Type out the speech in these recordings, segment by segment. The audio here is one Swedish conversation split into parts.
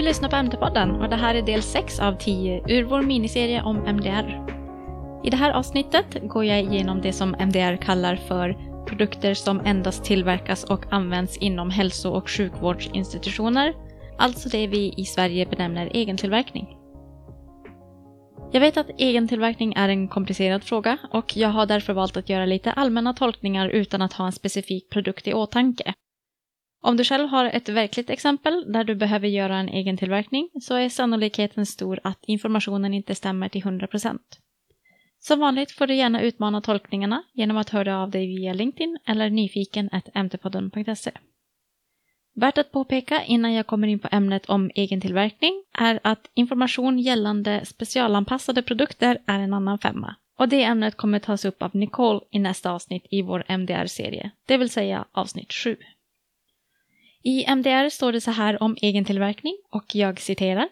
Du lyssnar på MT-podden och det här är del 6 av 10 ur vår miniserie om MDR. I det här avsnittet går jag igenom det som MDR kallar för produkter som endast tillverkas och används inom hälso och sjukvårdsinstitutioner, alltså det vi i Sverige benämner egentillverkning. Jag vet att egentillverkning är en komplicerad fråga och jag har därför valt att göra lite allmänna tolkningar utan att ha en specifik produkt i åtanke. Om du själv har ett verkligt exempel där du behöver göra en egen tillverkning så är sannolikheten stor att informationen inte stämmer till 100%. Som vanligt får du gärna utmana tolkningarna genom att höra av dig via LinkedIn eller nyfiken mtpodden.se. Värt att påpeka innan jag kommer in på ämnet om egentillverkning är att information gällande specialanpassade produkter är en annan femma. Och det ämnet kommer tas upp av Nicole i nästa avsnitt i vår MDR-serie, det vill säga avsnitt 7. I MDR står det så här om egentillverkning och jag citerar.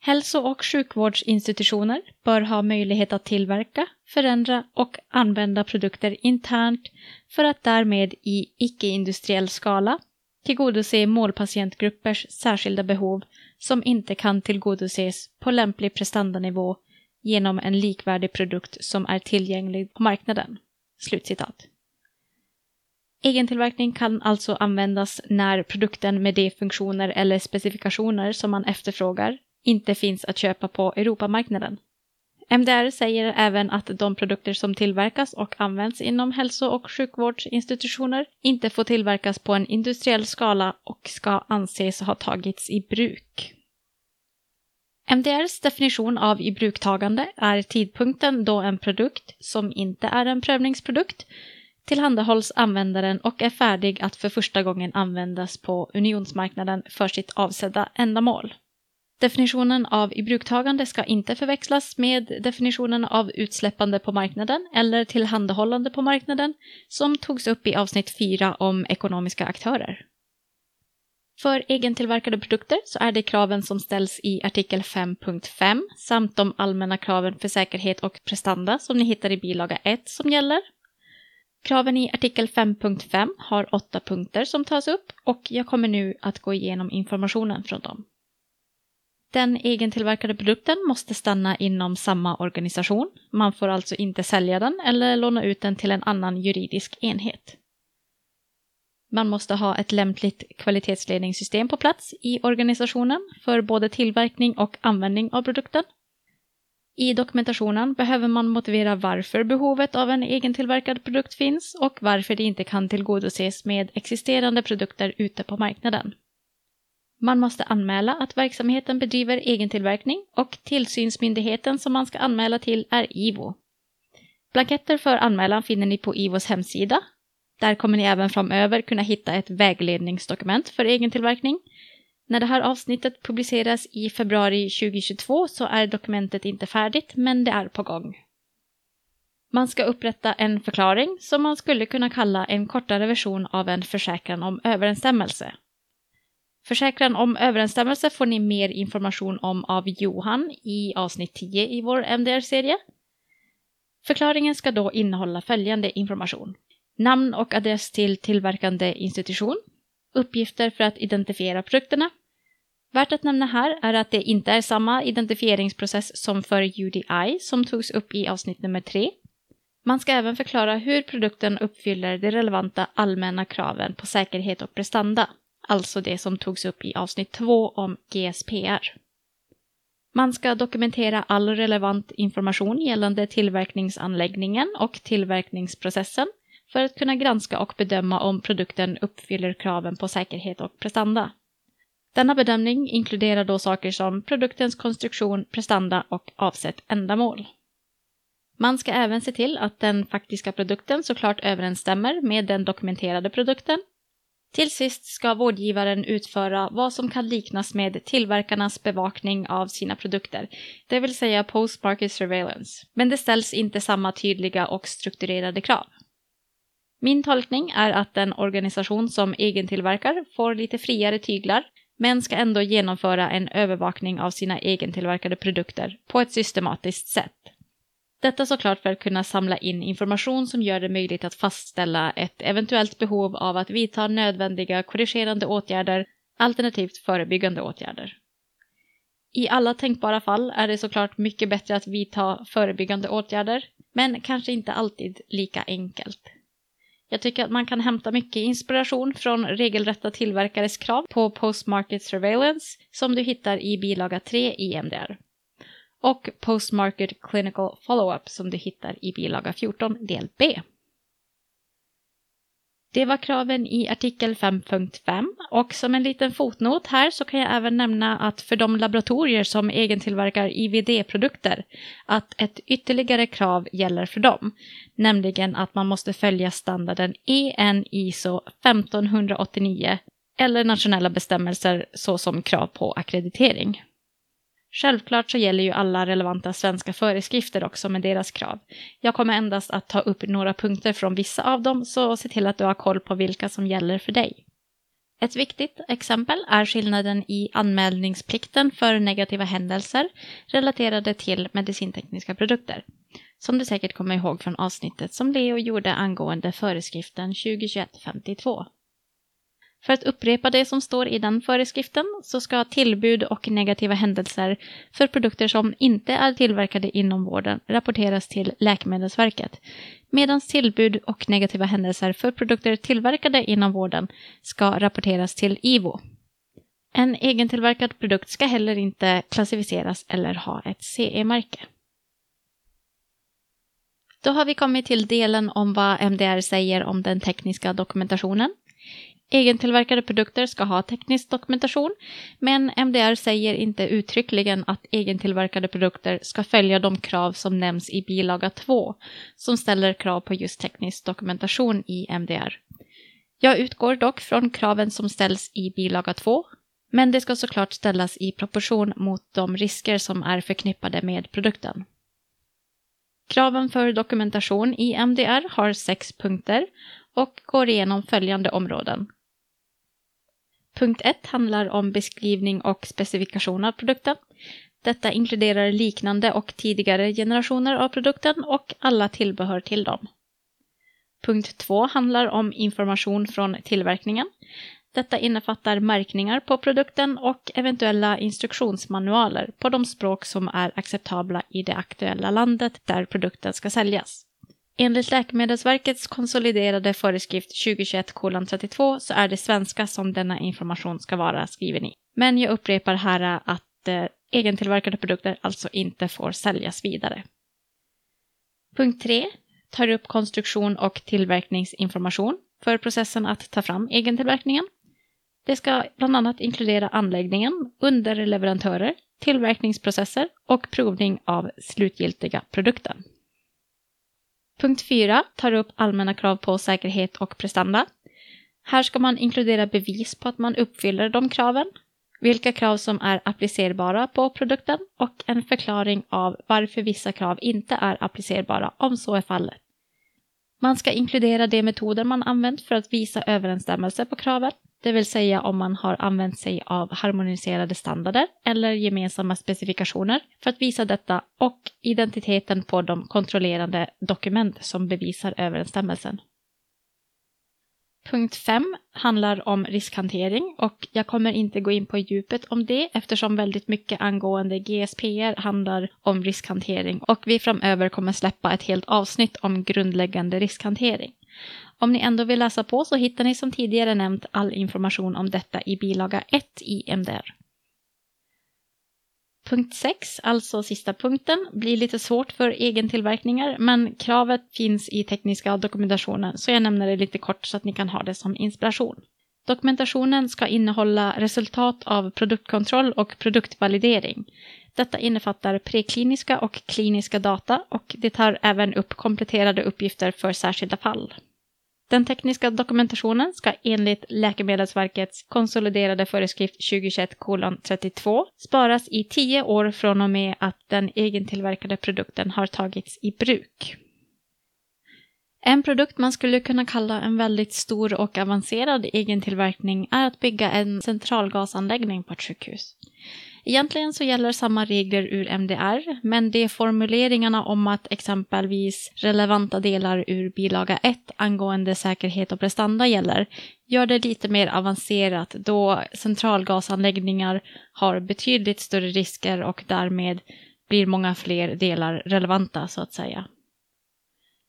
Hälso och sjukvårdsinstitutioner bör ha möjlighet att tillverka, förändra och använda produkter internt för att därmed i icke-industriell skala tillgodose målpatientgruppers särskilda behov som inte kan tillgodoses på lämplig prestandanivå genom en likvärdig produkt som är tillgänglig på marknaden. Slutcitat. Egentillverkning kan alltså användas när produkten med de funktioner eller specifikationer som man efterfrågar inte finns att köpa på Europamarknaden. MDR säger även att de produkter som tillverkas och används inom hälso och sjukvårdsinstitutioner inte får tillverkas på en industriell skala och ska anses ha tagits i bruk. MDRs definition av ibruktagande är tidpunkten då en produkt, som inte är en prövningsprodukt, tillhandahålls användaren och är färdig att för första gången användas på unionsmarknaden för sitt avsedda ändamål. Definitionen av ibruktagande ska inte förväxlas med definitionen av utsläppande på marknaden eller tillhandahållande på marknaden som togs upp i avsnitt 4 om ekonomiska aktörer. För egentillverkade produkter så är det kraven som ställs i artikel 5.5 samt de allmänna kraven för säkerhet och prestanda som ni hittar i bilaga 1 som gäller. Kraven i artikel 5.5 har åtta punkter som tas upp och jag kommer nu att gå igenom informationen från dem. Den egentillverkade produkten måste stanna inom samma organisation. Man får alltså inte sälja den eller låna ut den till en annan juridisk enhet. Man måste ha ett lämpligt kvalitetsledningssystem på plats i organisationen för både tillverkning och användning av produkten. I dokumentationen behöver man motivera varför behovet av en egentillverkad produkt finns och varför det inte kan tillgodoses med existerande produkter ute på marknaden. Man måste anmäla att verksamheten bedriver egentillverkning och tillsynsmyndigheten som man ska anmäla till är IVO. Blanketter för anmälan finner ni på IVOs hemsida. Där kommer ni även framöver kunna hitta ett vägledningsdokument för egentillverkning. När det här avsnittet publiceras i februari 2022 så är dokumentet inte färdigt, men det är på gång. Man ska upprätta en förklaring som man skulle kunna kalla en kortare version av en försäkran om överensstämmelse. Försäkran om överensstämmelse får ni mer information om av Johan i avsnitt 10 i vår MDR-serie. Förklaringen ska då innehålla följande information. Namn och adress till tillverkande institution. Uppgifter för att identifiera produkterna. Värt att nämna här är att det inte är samma identifieringsprocess som för UDI som togs upp i avsnitt nummer 3. Man ska även förklara hur produkten uppfyller de relevanta allmänna kraven på säkerhet och prestanda alltså det som togs upp i avsnitt 2 om GSPR. Man ska dokumentera all relevant information gällande tillverkningsanläggningen och tillverkningsprocessen för att kunna granska och bedöma om produkten uppfyller kraven på säkerhet och prestanda. Denna bedömning inkluderar då saker som produktens konstruktion, prestanda och avsett ändamål. Man ska även se till att den faktiska produkten såklart överensstämmer med den dokumenterade produkten till sist ska vårdgivaren utföra vad som kan liknas med tillverkarnas bevakning av sina produkter, det vill säga post-market surveillance. Men det ställs inte samma tydliga och strukturerade krav. Min tolkning är att en organisation som egentillverkar får lite friare tyglar, men ska ändå genomföra en övervakning av sina egentillverkade produkter på ett systematiskt sätt. Detta såklart för att kunna samla in information som gör det möjligt att fastställa ett eventuellt behov av att vidta nödvändiga korrigerande åtgärder alternativt förebyggande åtgärder. I alla tänkbara fall är det såklart mycket bättre att vidta förebyggande åtgärder, men kanske inte alltid lika enkelt. Jag tycker att man kan hämta mycket inspiration från regelrätta tillverkares krav på Postmarket surveillance som du hittar i bilaga 3 i MDR. Och Postmarket clinical follow-up som du hittar i bilaga 14 del B. Det var kraven i artikel 5.5 och som en liten fotnot här så kan jag även nämna att för de laboratorier som egentillverkar IVD-produkter att ett ytterligare krav gäller för dem, nämligen att man måste följa standarden EN ISO 1589 eller nationella bestämmelser såsom krav på akkreditering. Självklart så gäller ju alla relevanta svenska föreskrifter också med deras krav. Jag kommer endast att ta upp några punkter från vissa av dem, så se till att du har koll på vilka som gäller för dig. Ett viktigt exempel är skillnaden i anmälningsplikten för negativa händelser relaterade till medicintekniska produkter. Som du säkert kommer ihåg från avsnittet som Leo gjorde angående föreskriften 2021-52. För att upprepa det som står i den föreskriften så ska tillbud och negativa händelser för produkter som inte är tillverkade inom vården rapporteras till Läkemedelsverket, medan tillbud och negativa händelser för produkter tillverkade inom vården ska rapporteras till IVO. En egentillverkad produkt ska heller inte klassificeras eller ha ett CE-märke. Då har vi kommit till delen om vad MDR säger om den tekniska dokumentationen. Egentillverkade produkter ska ha teknisk dokumentation, men MDR säger inte uttryckligen att egentillverkade produkter ska följa de krav som nämns i bilaga 2, som ställer krav på just teknisk dokumentation i MDR. Jag utgår dock från kraven som ställs i bilaga 2, men det ska såklart ställas i proportion mot de risker som är förknippade med produkten. Kraven för dokumentation i MDR har sex punkter och går igenom följande områden. Punkt 1 handlar om beskrivning och specifikation av produkten. Detta inkluderar liknande och tidigare generationer av produkten och alla tillbehör till dem. Punkt 2 handlar om information från tillverkningen. Detta innefattar märkningar på produkten och eventuella instruktionsmanualer på de språk som är acceptabla i det aktuella landet där produkten ska säljas. Enligt Läkemedelsverkets konsoliderade föreskrift 2021-32 så är det svenska som denna information ska vara skriven i. Men jag upprepar här att eh, egentillverkade produkter alltså inte får säljas vidare. Punkt 3 tar upp konstruktion och tillverkningsinformation för processen att ta fram egentillverkningen. Det ska bland annat inkludera anläggningen, underleverantörer, tillverkningsprocesser och provning av slutgiltiga produkten. Punkt 4 tar upp allmänna krav på säkerhet och prestanda. Här ska man inkludera bevis på att man uppfyller de kraven, vilka krav som är applicerbara på produkten och en förklaring av varför vissa krav inte är applicerbara om så är fallet. Man ska inkludera de metoder man använt för att visa överensstämmelse på kraven, det vill säga om man har använt sig av harmoniserade standarder eller gemensamma specifikationer för att visa detta och identiteten på de kontrollerande dokument som bevisar överensstämmelsen. Punkt 5 handlar om riskhantering och jag kommer inte gå in på djupet om det eftersom väldigt mycket angående GSPR handlar om riskhantering och vi framöver kommer släppa ett helt avsnitt om grundläggande riskhantering. Om ni ändå vill läsa på så hittar ni som tidigare nämnt all information om detta i bilaga 1 i MDR. Punkt 6, alltså sista punkten, blir lite svårt för egentillverkningar men kravet finns i tekniska dokumentationen så jag nämner det lite kort så att ni kan ha det som inspiration. Dokumentationen ska innehålla resultat av produktkontroll och produktvalidering. Detta innefattar prekliniska och kliniska data och det tar även upp kompletterade uppgifter för särskilda fall. Den tekniska dokumentationen ska enligt Läkemedelsverkets konsoliderade föreskrift 2021-32 sparas i tio år från och med att den egentillverkade produkten har tagits i bruk. En produkt man skulle kunna kalla en väldigt stor och avancerad egentillverkning är att bygga en centralgasanläggning på ett sjukhus. Egentligen så gäller samma regler ur MDR, men det är formuleringarna om att exempelvis relevanta delar ur bilaga 1 angående säkerhet och prestanda gäller gör det lite mer avancerat då centralgasanläggningar har betydligt större risker och därmed blir många fler delar relevanta så att säga.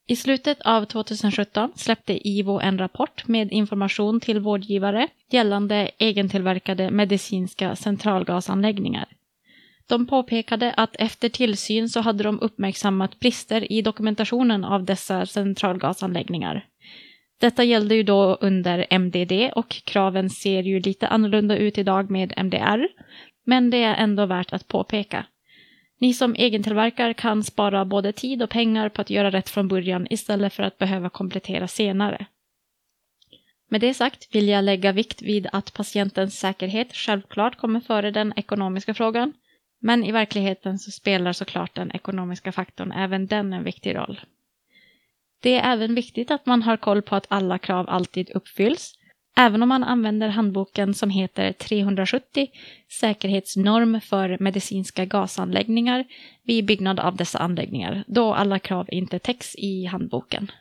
I slutet av 2017 släppte IVO en rapport med information till vårdgivare gällande egentillverkade medicinska centralgasanläggningar. De påpekade att efter tillsyn så hade de uppmärksammat brister i dokumentationen av dessa centralgasanläggningar. Detta gällde ju då under MDD och kraven ser ju lite annorlunda ut idag med MDR, men det är ändå värt att påpeka. Ni som egentillverkar kan spara både tid och pengar på att göra rätt från början istället för att behöva komplettera senare. Med det sagt vill jag lägga vikt vid att patientens säkerhet självklart kommer före den ekonomiska frågan, men i verkligheten så spelar såklart den ekonomiska faktorn även den en viktig roll. Det är även viktigt att man har koll på att alla krav alltid uppfylls Även om man använder handboken som heter 370 säkerhetsnorm för medicinska gasanläggningar vid byggnad av dessa anläggningar, då alla krav inte täcks i handboken.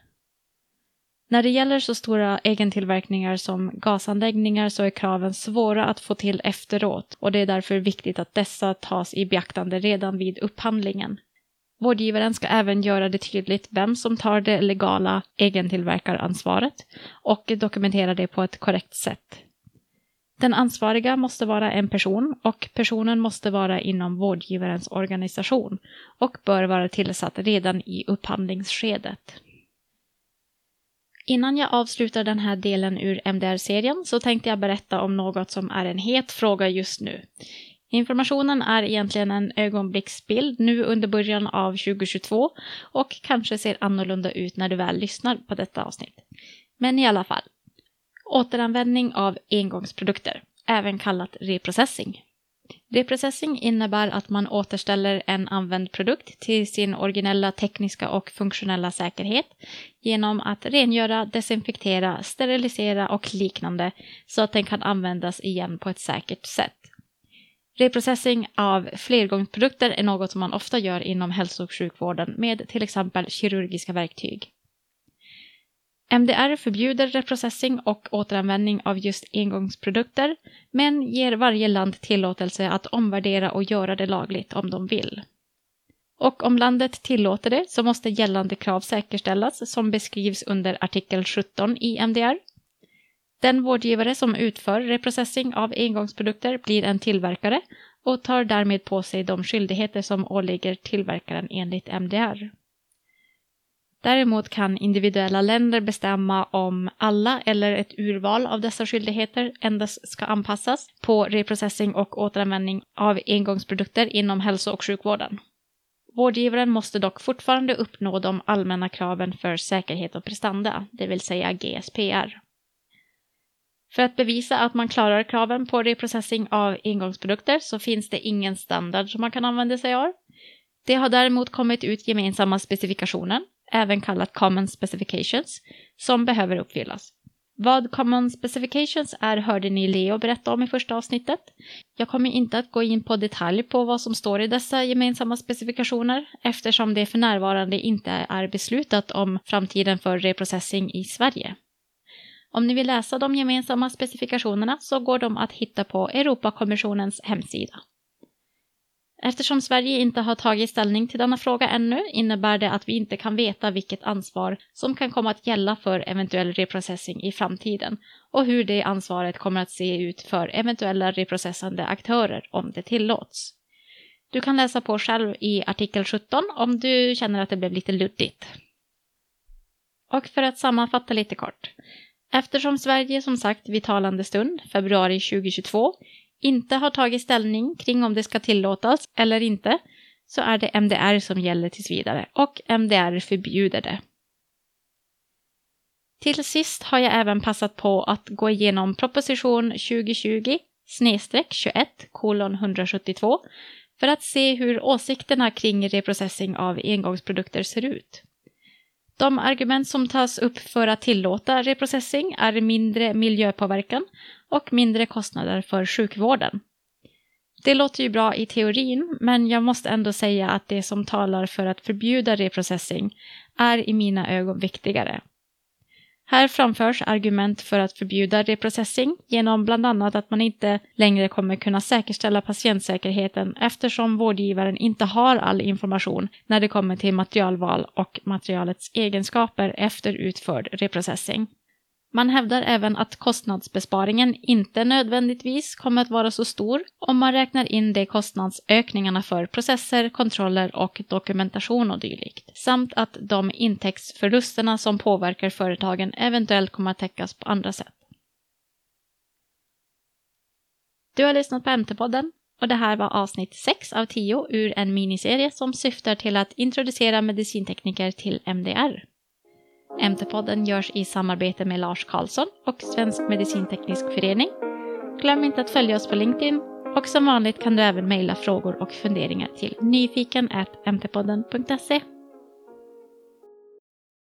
När det gäller så stora egentillverkningar som gasanläggningar så är kraven svåra att få till efteråt och det är därför viktigt att dessa tas i beaktande redan vid upphandlingen. Vårdgivaren ska även göra det tydligt vem som tar det legala egentillverkaransvaret och dokumentera det på ett korrekt sätt. Den ansvariga måste vara en person och personen måste vara inom vårdgivarens organisation och bör vara tillsatt redan i upphandlingsskedet. Innan jag avslutar den här delen ur MDR-serien så tänkte jag berätta om något som är en het fråga just nu. Informationen är egentligen en ögonblicksbild nu under början av 2022 och kanske ser annorlunda ut när du väl lyssnar på detta avsnitt. Men i alla fall. Återanvändning av engångsprodukter, även kallat reprocessing. Reprocessing innebär att man återställer en använd produkt till sin originella tekniska och funktionella säkerhet genom att rengöra, desinfektera, sterilisera och liknande så att den kan användas igen på ett säkert sätt. Reprocessing av flergångsprodukter är något som man ofta gör inom hälso och sjukvården med till exempel kirurgiska verktyg. MDR förbjuder reprocessing och återanvändning av just engångsprodukter men ger varje land tillåtelse att omvärdera och göra det lagligt om de vill. Och om landet tillåter det så måste gällande krav säkerställas som beskrivs under artikel 17 i MDR den vårdgivare som utför reprocessing av engångsprodukter blir en tillverkare och tar därmed på sig de skyldigheter som åligger tillverkaren enligt MDR. Däremot kan individuella länder bestämma om alla eller ett urval av dessa skyldigheter endast ska anpassas på reprocessing och återanvändning av engångsprodukter inom hälso och sjukvården. Vårdgivaren måste dock fortfarande uppnå de allmänna kraven för säkerhet och prestanda, det vill säga GSPR. För att bevisa att man klarar kraven på reprocessing av engångsprodukter så finns det ingen standard som man kan använda sig av. Det har däremot kommit ut gemensamma specifikationer, även kallat Common Specifications, som behöver uppfyllas. Vad Common Specifications är hörde ni Leo berätta om i första avsnittet. Jag kommer inte att gå in på detalj på vad som står i dessa gemensamma specifikationer eftersom det för närvarande inte är beslutat om framtiden för reprocessing i Sverige. Om ni vill läsa de gemensamma specifikationerna så går de att hitta på Europakommissionens hemsida. Eftersom Sverige inte har tagit ställning till denna fråga ännu innebär det att vi inte kan veta vilket ansvar som kan komma att gälla för eventuell reprocessing i framtiden och hur det ansvaret kommer att se ut för eventuella reprocessande aktörer om det tillåts. Du kan läsa på själv i artikel 17 om du känner att det blev lite luddigt. Och för att sammanfatta lite kort. Eftersom Sverige som sagt vid talande stund, februari 2022, inte har tagit ställning kring om det ska tillåtas eller inte, så är det MDR som gäller tills vidare och MDR förbjuder det. Till sist har jag även passat på att gå igenom proposition 2020 21 172 för att se hur åsikterna kring reprocessing av engångsprodukter ser ut. De argument som tas upp för att tillåta reprocessing är mindre miljöpåverkan och mindre kostnader för sjukvården. Det låter ju bra i teorin, men jag måste ändå säga att det som talar för att förbjuda reprocessing är i mina ögon viktigare. Här framförs argument för att förbjuda reprocessing genom bland annat att man inte längre kommer kunna säkerställa patientsäkerheten eftersom vårdgivaren inte har all information när det kommer till materialval och materialets egenskaper efter utförd reprocessing. Man hävdar även att kostnadsbesparingen inte nödvändigtvis kommer att vara så stor om man räknar in de kostnadsökningarna för processer, kontroller och dokumentation och dylikt. Samt att de intäktsförlusterna som påverkar företagen eventuellt kommer att täckas på andra sätt. Du har lyssnat på MT-podden och det här var avsnitt 6 av 10 ur en miniserie som syftar till att introducera medicintekniker till MDR. MT-podden görs i samarbete med Lars Karlsson och Svensk Medicinteknisk Förening. Glöm inte att följa oss på LinkedIn och som vanligt kan du även mejla frågor och funderingar till nyfiken.mtpodden.se.